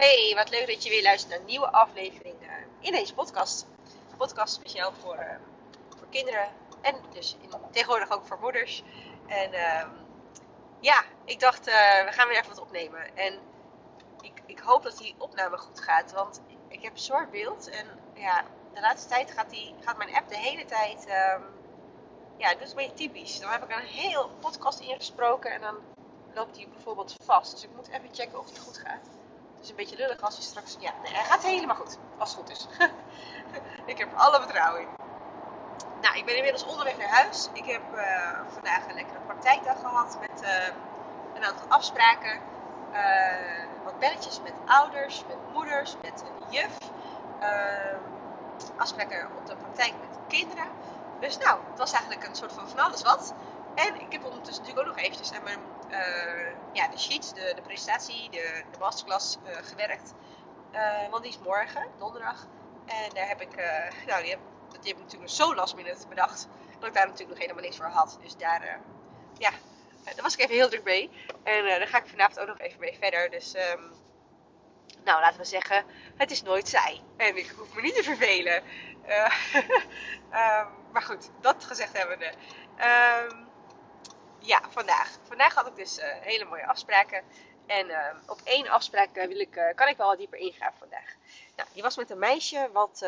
Hey, wat leuk dat je weer luistert naar een nieuwe aflevering uh, in deze podcast. Een podcast speciaal voor, uh, voor kinderen en dus in, tegenwoordig ook voor moeders. En uh, ja, ik dacht, uh, we gaan weer even wat opnemen. En ik, ik hoop dat die opname goed gaat, want ik heb zwart beeld. En ja, de laatste tijd gaat, die, gaat mijn app de hele tijd, um, ja, dat is een beetje typisch. Dan heb ik een heel podcast ingesproken en dan loopt hij bijvoorbeeld vast. Dus ik moet even checken of het goed gaat. Het is een beetje lullig als hij straks... Ja, nee, hij gaat helemaal goed. Als het goed is. ik heb alle vertrouwen in. Nou, ik ben inmiddels onderweg naar huis. Ik heb uh, vandaag een lekkere praktijkdag gehad met uh, een aantal afspraken. Uh, wat belletjes met ouders, met moeders, met een juf. afspraken op de praktijk met kinderen. Dus nou, het was eigenlijk een soort van van alles wat. En ik heb ondertussen natuurlijk ook nog eventjes aan mijn ja, de sheets, de, de presentatie, de, de masterclass uh, gewerkt. Uh, want die is morgen, donderdag. En daar heb ik, nou, die heb, die heb ik natuurlijk zo last minute bedacht. Dat ik daar natuurlijk nog helemaal niks voor had. Dus daar, ja, daar was ik even heel druk mee. En daar ga ik vanavond ook nog even mee verder. Dus, um, nou, laten we zeggen, het is nooit saai. En ik hoef me niet te vervelen. um, maar goed, dat gezegd hebbende. Um, ja, vandaag. Vandaag had ik dus uh, hele mooie afspraken. En uh, op één afspraak uh, wil ik, kan ik wel wat dieper ingaan vandaag. Nou, die was met een meisje wat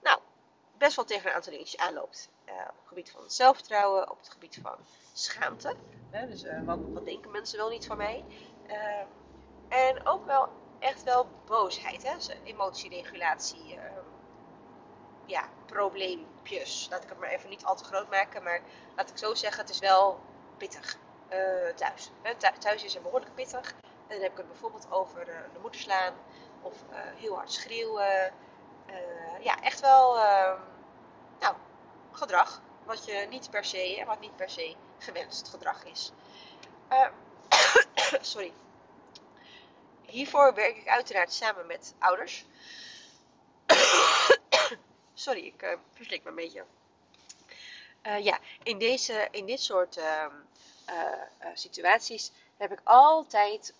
nou, best wel tegen een aantal dingetjes aanloopt. op het gebied van zelfvertrouwen, op het gebied van schaamte. dus wat, wat, denken mensen wel niet van mij? en ook wel echt wel boosheid. Hè? Dus emotieregulatie ja, Laat ik het maar even niet al te groot maken, maar laat ik zo zeggen, het is wel pittig uh, thuis. thuis is het behoorlijk pittig. En dan heb ik het bijvoorbeeld over uh, de moeder slaan of heel hard schreeuwen. ja, echt wel ehm, nou, gedrag wat je niet per se, wat niet per se gewenst gedrag is. sorry. Hiervoor werk ik uiteraard samen met ouders. Sorry, ik uh, verslik me een beetje. Uh, ja, in, deze, in dit soort uh, situaties heb ik altijd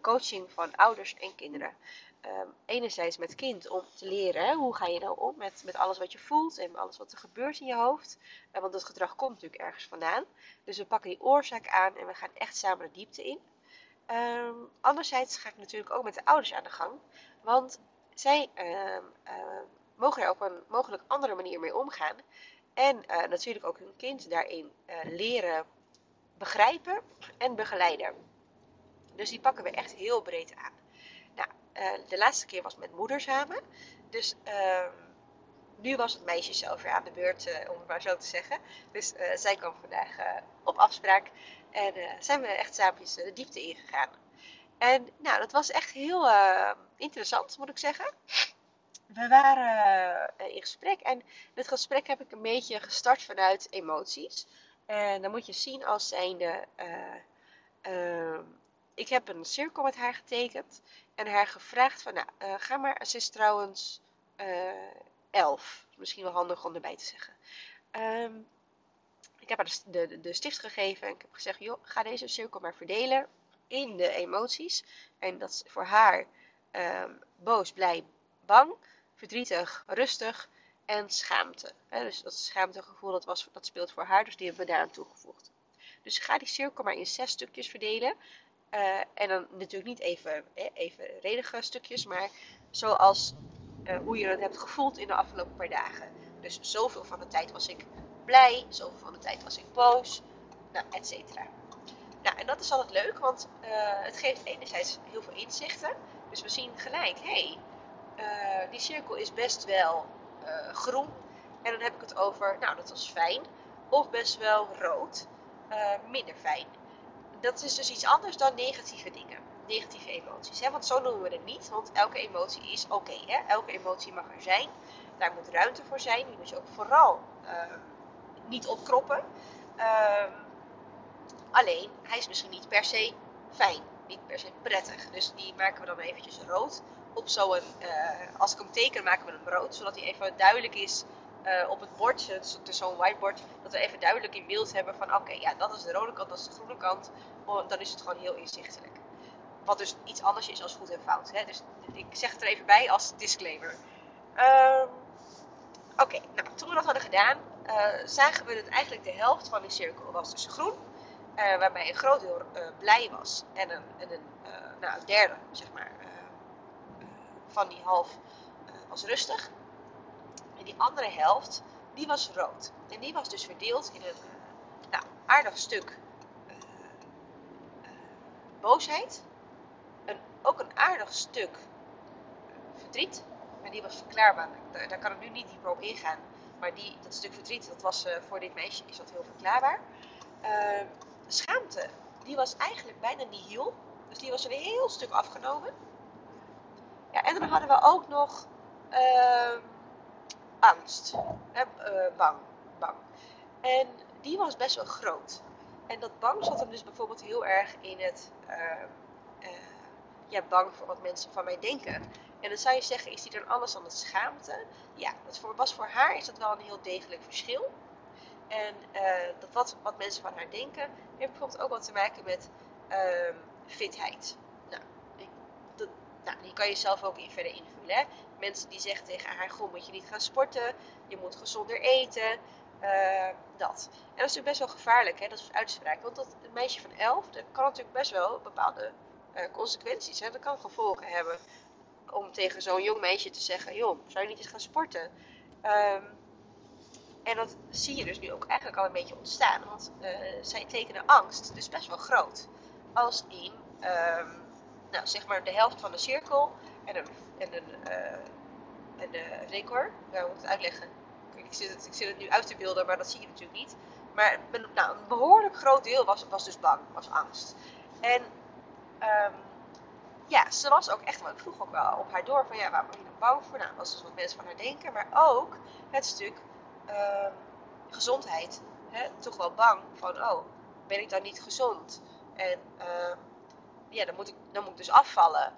coaching van ouders en kinderen. Ehm, enerzijds met kind om te leren hoe ga je nou om met, met alles wat je voelt en alles wat er gebeurt in je hoofd. want dat gedrag komt natuurlijk ergens vandaan. Dus we pakken die oorzaak aan en we gaan echt samen de diepte in. Um, anderzijds ga ik natuurlijk ook met de ouders aan de gang. Want zij mogen er op een mogelijk andere manier mee omgaan. En uh, natuurlijk ook hun kind daarin uh, leren begrijpen en begeleiden. Dus die pakken we echt heel breed aan. Nou, uh, de laatste keer was met moeder samen. Dus ehm, nu was het meisje zelf weer aan de beurt, om het maar zo te zeggen. Dus zij kwam vandaag op afspraak. En zijn we echt samen de diepte ingegaan. En nou, dat was echt heel interessant, moet ik zeggen we waren uh, in gesprek en dit gesprek heb ik een beetje gestart vanuit emoties. En dan moet je zien als zijnde, uh, uh, ik heb een cirkel met haar getekend en haar gevraagd van, nou, ga maar, ze is trouwens 11. Misschien wel handig om erbij te zeggen. Um, ik heb haar de, de, stift gegeven en ik heb gezegd, joh, ga deze cirkel maar verdelen in de emoties. En dat is voor haar um, boos, blij, bang verdrietig, rustig en schaamte. dus dat schaamtegevoel dat, was, dat speelt voor haar, dus die hebben we daaraan toegevoegd. Dus ga die cirkel maar in zes stukjes verdelen. Uh, en dan natuurlijk niet even, even redige stukjes, maar zoals uh, hoe je het hebt gevoeld in de afgelopen paar dagen. Dus zoveel van de tijd was ik blij, zoveel van de tijd was ik boos, nou, et cetera. Nou, en dat is altijd leuk, want uh, het geeft enerzijds heel veel inzichten. Dus we zien gelijk, hé, hey, uh, die cirkel is best wel uh, groen. En dan heb ik het over, nou dat was fijn. Of best wel rood. Uh, minder fijn. Dat is dus iets anders dan negatieve dingen. Negatieve emoties. Hè? Want zo noemen we het niet. Want elke emotie is oké. Okay, elke emotie mag er zijn. Daar moet ruimte voor zijn. Die moet je ook vooral ehm, niet opkroppen. Ehm, alleen, hij is misschien niet per se fijn. Niet per se prettig. Dus die maken we dan eventjes rood op zo'n, uh, als ik hem teken, maken we hem rood, zodat hij even duidelijk is uh, op het bord, dus zo'n whiteboard, dat we even duidelijk in beeld hebben van oké, ja, dat is de rode kant, dat is de groene kant, dan is het gewoon heel inzichtelijk. wat dus iets anders is als goed en fout. Hè? Dus ik zeg het er even bij als disclaimer. Ehm, oké, nou, toen we dat hadden gedaan, uh, zagen we dat eigenlijk de helft van die cirkel was dus groen. Uh, waarbij een groot deel blij was. En een, nou, een derde, zeg maar, van die half was rustig. En die andere helft, die was rood. En die was dus verdeeld in een nou, aardig stuk boosheid. Een, ook een aardig stuk verdriet. Maar die was verklaarbaar. Daar, kan ik nu niet dieper op ingaan. Maar die, dat stuk verdriet, dat was voor dit meisje is dat heel verklaarbaar. Uh, schaamte, die was eigenlijk bijna niet heel. Dus die was een heel stuk afgenomen. Ja, en dan hadden we ook nog uh, angst. Hè, bang, bang. En die was best wel groot. En dat bang zat hem dus bijvoorbeeld heel erg in het uh, ja, bang voor wat mensen van mij denken. En dan zou je zeggen, is die dan alles dan het schaamte? Ja, dat was voor haar is dat wel een heel degelijk verschil. En uh, dat wat, wat mensen van haar denken, heeft bijvoorbeeld ook wat te maken met uh, fitheid. Nou, die kan je zelf ook in verder invullen. Hè? Mensen die zeggen tegen haar, goh, moet je niet gaan sporten, je moet gezonder eten. Uh, dat. En dat is natuurlijk best wel gevaarlijk, hè? dat is uitspraak. Want dat, een meisje van 11, dat kan natuurlijk best wel bepaalde uh, consequenties. Hè? Dat kan gevolgen hebben om tegen zo'n jong meisje te zeggen: joh, zou je niet eens gaan sporten? Um, en dat zie je dus nu ook eigenlijk al een beetje ontstaan. Want uh, zij tekenen angst dus best wel groot. Als in, um, nou, zeg maar de helft van de cirkel en een, en een, en een record. Nou, moet het uitleggen ik zit, het, ik zit het nu uit te beelden, maar dat zie je natuurlijk niet. Maar nou, een behoorlijk groot deel was, was dus bang, was angst. En um, ja, ze was ook echt, ik vroeg ook wel op haar door van ja, waar ben je nou bang voor? Nou, was dus wat mensen van haar denken, maar ook het stuk um, gezondheid. Hè? Toch wel bang van, oh, ben ik dan niet gezond? En uh, ja, dan moet, ik, dan moet ik dus afvallen.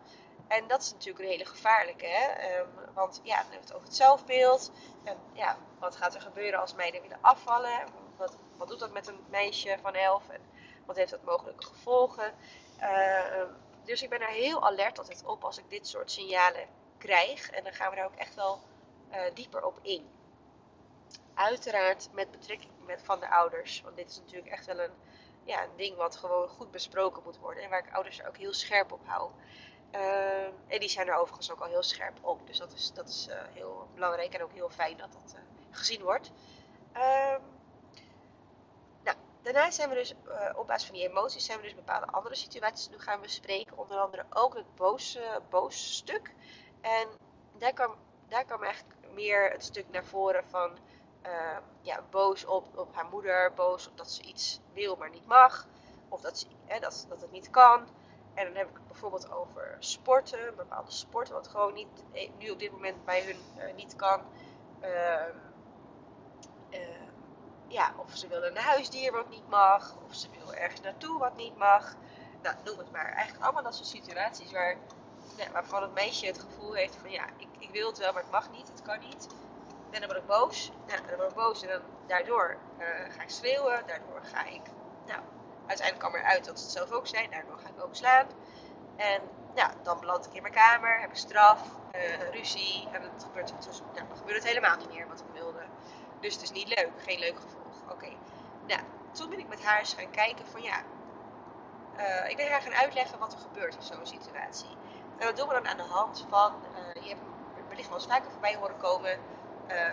En dat is natuurlijk een hele gevaarlijke, hè? Um, want ja, dan hebben we het over het zelfbeeld. En ja, wat gaat er gebeuren als meiden willen afvallen? Wat, wat doet dat met een meisje van 11? En wat heeft dat mogelijke gevolgen? Uh, dus ik ben er heel alert altijd op als ik dit soort signalen krijg. En dan gaan we daar ook echt wel uh, dieper op in. Uiteraard met betrekking met van de ouders. Want dit is natuurlijk echt wel een, ja, een ding wat gewoon goed besproken moet worden. En waar ik ouders er ook heel scherp op hou. Uh, en die zijn er overigens ook al heel scherp op. Dus dat is, dat is uh, heel belangrijk en ook heel fijn dat dat uh, gezien wordt. Um, nou, daarna zijn we dus op basis van die emoties zijn we dus bepaalde andere situaties nu gaan bespreken. Onder andere ook het boos, boos stuk. En daar kwam, daar kwam eigenlijk meer het stuk naar voren van ja, boos op, op haar moeder. Boos op dat ze iets wil maar niet mag. Of dat, ze, dat, dat het niet kan. En dan heb ik het bijvoorbeeld over sporten, bepaalde sporten, wat gewoon niet, eh, nu op dit moment bij hun uh, niet kan. Uh, uh, ja, of ze willen een huisdier wat niet mag, of ze willen ergens naartoe wat niet mag. Nou, noem het maar. Eigenlijk allemaal dat soort situaties waar, ja, waarvan het meisje het gevoel heeft van ja, ik, ik wil het wel, maar het mag niet, het kan niet. En dan word ik boos. Nou, dan word ik boos en dan, daardoor ga ik schreeuwen, daardoor ga ik nou, uiteindelijk kwam eruit dat ze het zelf ook zijn. Daardoor ga ik ook slaan. En ja, dan beland ik in mijn kamer, heb ik straf, uh, ruzie. En het gebeurt, dus, dan gebeurt het helemaal niet meer wat ik wilde. Dus het is niet leuk, geen leuk gevolg. Oké. Nou, toen ben ik met haar eens gaan kijken van ja, uh, ik ben haar gaan uitleggen wat er gebeurt in zo'n situatie. En dat doen we dan aan de hand van, je hebt wellicht wel eens vaker voorbij horen komen, uh,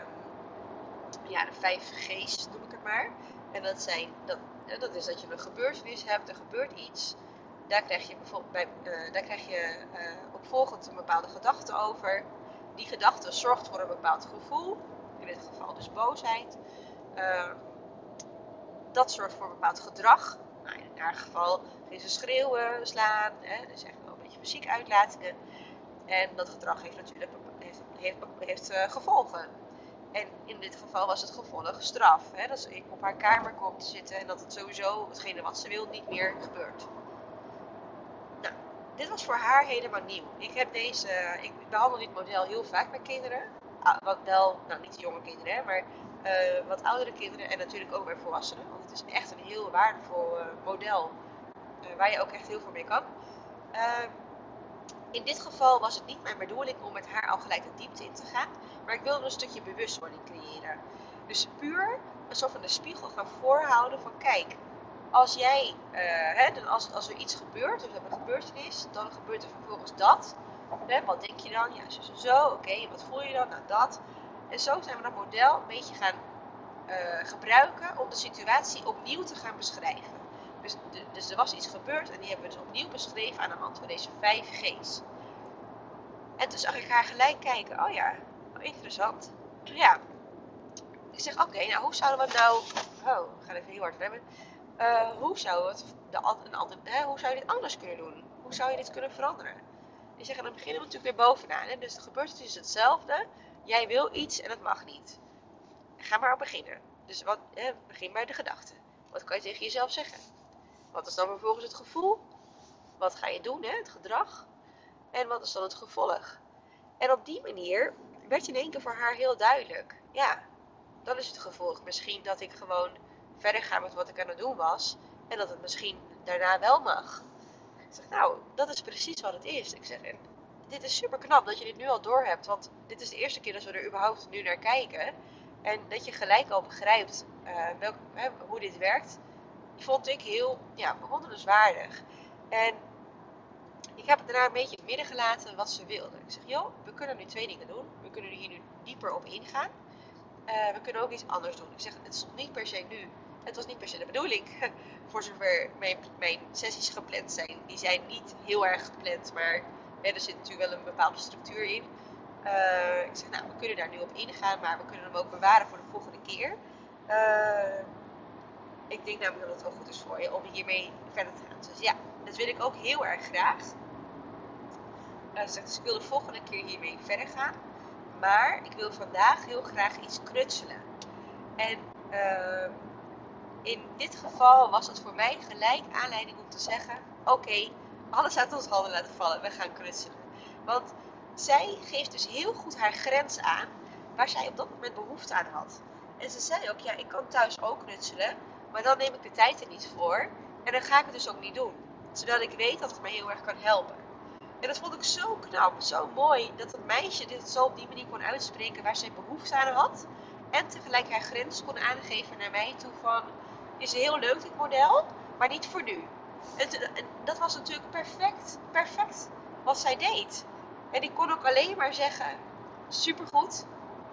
ja, de vijf G's noem ik het maar. En dat zijn, dat dat is dat je een gebeurtenis hebt, er gebeurt iets. Daar krijg je bijvoorbeeld bij, uh, daar krijg je uh, opvolgend een bepaalde gedachte over. Die gedachte zorgt voor een bepaald gevoel, in dit geval dus boosheid. Uh, dat zorgt voor een bepaald gedrag. Nou, in haar geval is ze schreeuwen, slaan, hè, dus echt wel een beetje fysiek uitlatingen. En dat gedrag heeft natuurlijk heeft, heeft, heeft gevolgen. En in dit geval was het gevolg straf. Hè? Dat ze op haar kamer komt te zitten en dat het sowieso hetgene wat ze wil niet meer gebeurt. Nou, dit was voor haar helemaal nieuw. Ik heb deze, ik behandel dit model heel vaak bij kinderen. Ah, wat wel, nou niet jonge kinderen, maar uh, wat oudere kinderen en natuurlijk ook bij volwassenen. Want het is echt een heel waardevol uh, model waar je ook echt heel veel mee kan. In dit geval was het niet mijn bedoeling om met haar al gelijk de diepte in te gaan, maar ik wilde een stukje bewustwording creëren. Dus puur een soort van de spiegel gaan voorhouden van kijk, als jij, uh, hè, als, als er iets gebeurt, dus hebben een gebeurtenis, dan gebeurt er vervolgens dat. Hè, wat denk je dan? Ja, zo, zo, zo. Oké, wat voel je dan? Nou, dat. En zo zijn we dat model een beetje gaan uh, gebruiken om de situatie opnieuw te gaan beschrijven. Dus, dus, er was iets gebeurd en die hebben we dus opnieuw beschreven aan de hand van deze vijf G's. En toen zag ik haar gelijk kijken. Oh ja, interessant. Ja. Ik zeg, oké, nou hoe zouden we nou... Oh, ik ga even heel hard remmen. Uh, hoe, zou het de, een ander, hè, hoe zou je dit anders kunnen doen? Hoe zou je dit kunnen veranderen? Ik zeg, dan beginnen we natuurlijk weer bovenaan. Hè? Dus de gebeurtenis is hetzelfde. Jij wil iets en het mag niet. Ga maar op beginnen. Dus wat, hè, begin bij de gedachte. Wat kan je tegen jezelf zeggen? Wat is dan vervolgens het gevoel? Wat ga je doen, hè? het gedrag? En wat is dan het gevolg? En op die manier werd in één keer voor haar heel duidelijk. Ja, dan is het gevolg misschien dat ik gewoon verder ga met wat ik aan het doen was. En dat het misschien daarna wel mag. Ik zeg, nou, dat is precies wat het is. Ik zeg, dit is super knap dat je dit nu al door hebt. Want dit is de eerste keer dat we er überhaupt nu naar kijken. En dat je gelijk al begrijpt uh, welk, hè, hoe dit werkt. Vond ik heel ja, bewonderenswaardig. En ik heb het daarna een beetje in midden gelaten wat ze wilde. Ik zeg, joh, we kunnen nu twee dingen doen. We kunnen hier nu dieper op ingaan. Uh, we kunnen ook iets anders doen. Ik zeg, het is niet per se nu. Het was niet per se de bedoeling. Voor zover mijn, mijn sessies gepland zijn. Die zijn niet heel erg gepland, maar er zit natuurlijk wel een bepaalde structuur in. Uh, ik zeg, nou, we kunnen daar nu op ingaan, maar we kunnen hem ook bewaren voor de volgende keer. Uh, ik denk namelijk dat het wel goed is voor je om hiermee verder te gaan. Dus ja, dat wil ik ook heel erg graag. Uh, dus ik wil de volgende keer hiermee verder gaan. Maar ik wil vandaag heel graag iets knutselen. En uh, in dit geval was het voor mij gelijk aanleiding om te zeggen: Oké, alles uit ons handen laten vallen, we gaan knutselen. Want zij geeft dus heel goed haar grens aan waar zij op dat moment behoefte aan had. En ze zei ook: Ja, ik kan thuis ook knutselen, maar dan neem ik de tijd er niet voor. En dan ga ik het dus ook niet doen. Zodat ik weet dat het mij heel erg kan helpen. En dat vond ik zo knap, zo mooi, dat het meisje dit zo op die manier kon uitspreken waar zij behoefte aan had. En tegelijk haar grens kon aangeven naar mij toe van, is heel leuk dit model, maar niet voor nu. En, dat was natuurlijk perfect, perfect wat zij deed. En ik kon ook alleen maar zeggen, supergoed,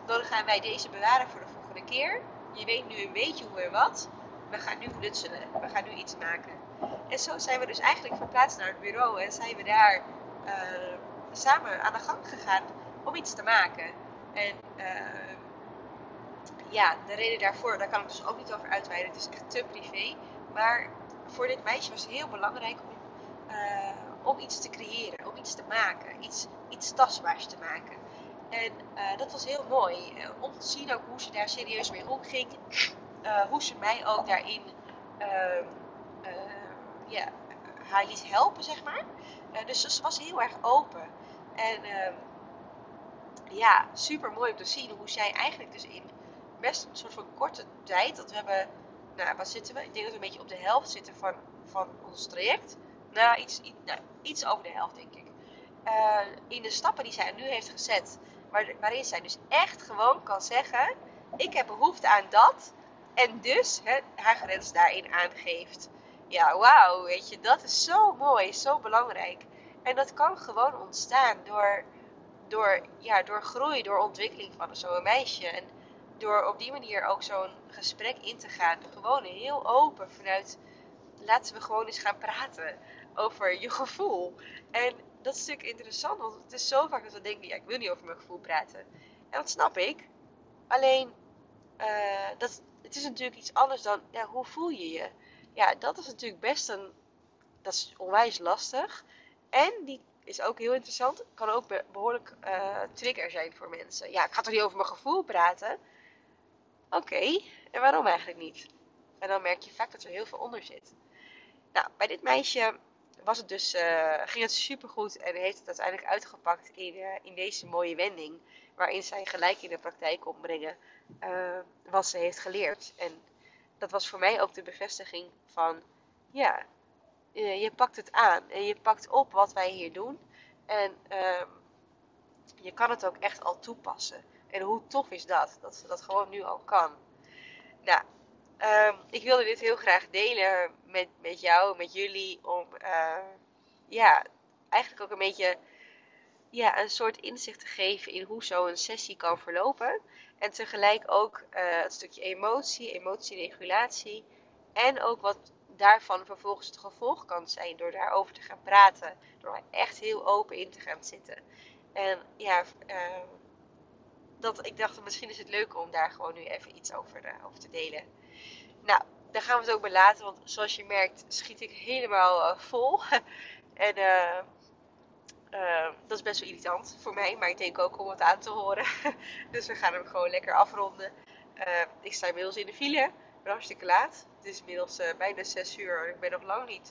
dan gaan wij deze bewaren voor de volgende keer. Je weet nu een beetje hoe en wat. We gaan nu knutselen, we gaan nu iets maken. En zo zijn we dus eigenlijk verplaatst naar het bureau en zijn we daar uh, samen aan de gang gegaan om iets te maken. En uh, ja, de reden daarvoor, daar kan ik dus ook niet over uitweiden. Het is echt te privé. Maar voor dit meisje was het heel belangrijk om, uh, om iets te creëren, om iets te maken, iets, iets tastbaars te maken. En dat was heel mooi om te zien ook hoe ze daar serieus mee omging. Hoe ze mij ook daarin ehm, ja, haar liet helpen, zeg maar. Uh, dus ze was heel erg open. En uh, ja, super mooi om te zien hoe zij eigenlijk dus in best een soort van korte tijd, dat we hebben, nou wat zitten we? Ik denk dat we een beetje op de helft zitten van, van ons traject. Nou iets, iets, iets over de helft denk ik. In de stappen die zij nu heeft gezet, waar, waarin zij dus echt gewoon kan zeggen, ik heb behoefte aan dat. En dus hè, haar grens daarin aangeeft ja, wauw, weet je, dat is zo mooi, zo belangrijk. En dat kan gewoon ontstaan door, door, ja, door groei, door ontwikkeling van zo'n meisje. En door op die manier ook zo'n gesprek in te gaan. Gewoon heel open vanuit, laten we gewoon eens gaan praten over je gevoel. En dat is natuurlijk interessant, want het is zo vaak dat we denken, ja, ik wil niet over mijn gevoel praten. En dat snap ik. Alleen, uh, dat, het is natuurlijk iets anders dan, ja, hoe voel je je? ja, dat is natuurlijk best een. Dat is onwijs lastig. En die is ook heel interessant. Kan ook behoorlijk uh, trigger zijn voor mensen. Ja, ik ga toch niet over mijn gevoel praten? Oké, en waarom eigenlijk niet? En dan merk je vaak dat er heel veel onder zit. Nou, bij dit meisje was het dus, uh, ging het supergoed en heeft het uiteindelijk uitgepakt in, uh, in deze mooie wending. Waarin zij gelijk in de praktijk kon brengen wat ze heeft geleerd. En dat was voor mij ook de bevestiging van, ja, je pakt het aan en je pakt op wat wij hier doen. En ehm, je kan het ook echt al toepassen. En hoe tof is dat? Dat ze dat gewoon nu al kan. Nou, um, ik wilde dit heel graag delen met, met jou, met jullie. Om uh, ja, eigenlijk ook een beetje ja, een soort inzicht te geven in hoe zo'n sessie kan verlopen. En tegelijk ook uh, het stukje emotie, emotieregulatie. En ook wat daarvan vervolgens het gevolg kan zijn door daarover te gaan praten. Door er echt heel open in te gaan zitten. En ja, uh, dat, ik dacht misschien is het leuk om daar gewoon nu even iets over, uh, over te delen. Nou, daar gaan we het ook bij laten. Want zoals je merkt schiet ik helemaal uh, vol. en dat is best wel irritant voor mij. Maar ik denk ook om het aan te horen. dus we gaan hem gewoon lekker afronden. ik sta inmiddels in de file. Ik hartstikke laat. Het is inmiddels bijna 6 uur. Ik ben nog lang niet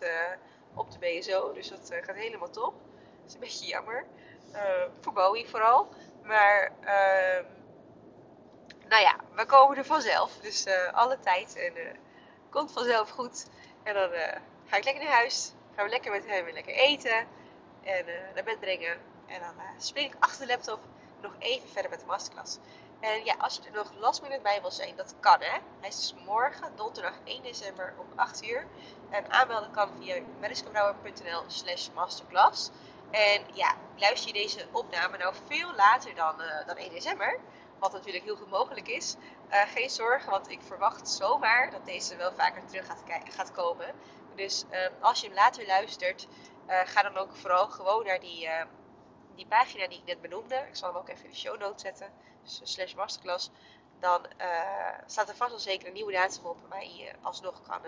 op de BSO. Dus dat gaat helemaal top. Dat is een beetje jammer. Uh, voor Bowie vooral. Maar nou ja, we komen er vanzelf. Dus alle tijd en komt vanzelf goed. En dan ga ik lekker naar huis. Gaan we lekker met hem lekker eten. En naar bed brengen. En dan spring ik achter de laptop nog even verder met de masterclass. En ja, als je er nog last minute bij wil zijn, dat kan hè. Hij is morgen, donderdag 1 december om 8 uur. En aanmelden kan via mariskebrouwer.nl slash masterclass. En ja, luister je deze opname nou veel later dan, uh, dan 1 december, wat natuurlijk heel goed mogelijk is, uh, geen zorgen, want ik verwacht zomaar dat deze wel vaker terug gaat, gaat komen. Dus uh, als je hem later luistert, ga dan ook vooral gewoon naar die, die pagina die ik net benoemde. Ik zal hem ook even in de show notes zetten, dus slash masterclass. Dan staat er vast wel zeker een nieuwe datum op waar je alsnog kan,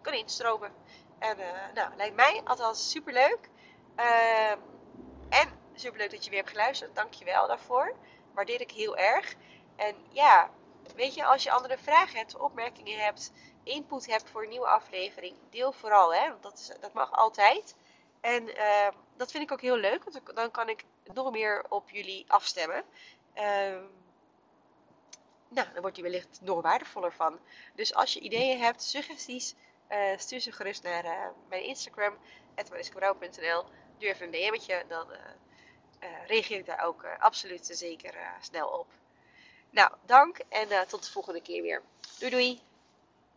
kan instromen. En nou, lijkt mij althans super leuk. Uh, en superleuk dat je weer hebt geluisterd. Dank je wel daarvoor. Waardeer ik heel erg. En ja, weet je, als je andere vragen hebt, opmerkingen hebt, input hebt voor een nieuwe aflevering, deel vooral. Hè? Want dat, is, dat mag altijd. En uh, dat vind ik ook heel leuk, want dan kan ik nog meer op jullie afstemmen. Uh, nou, dan wordt je wellicht nog waardevoller van. Dus als je ideeën hebt, suggesties, uh, stuur ze gerust naar uh, mijn Instagram, mariskebrouw.nl doe even een DM'tje, dan uh, reageer ik daar ook absoluut zeker snel op. Nou, dank en tot de volgende keer weer. Doei doei!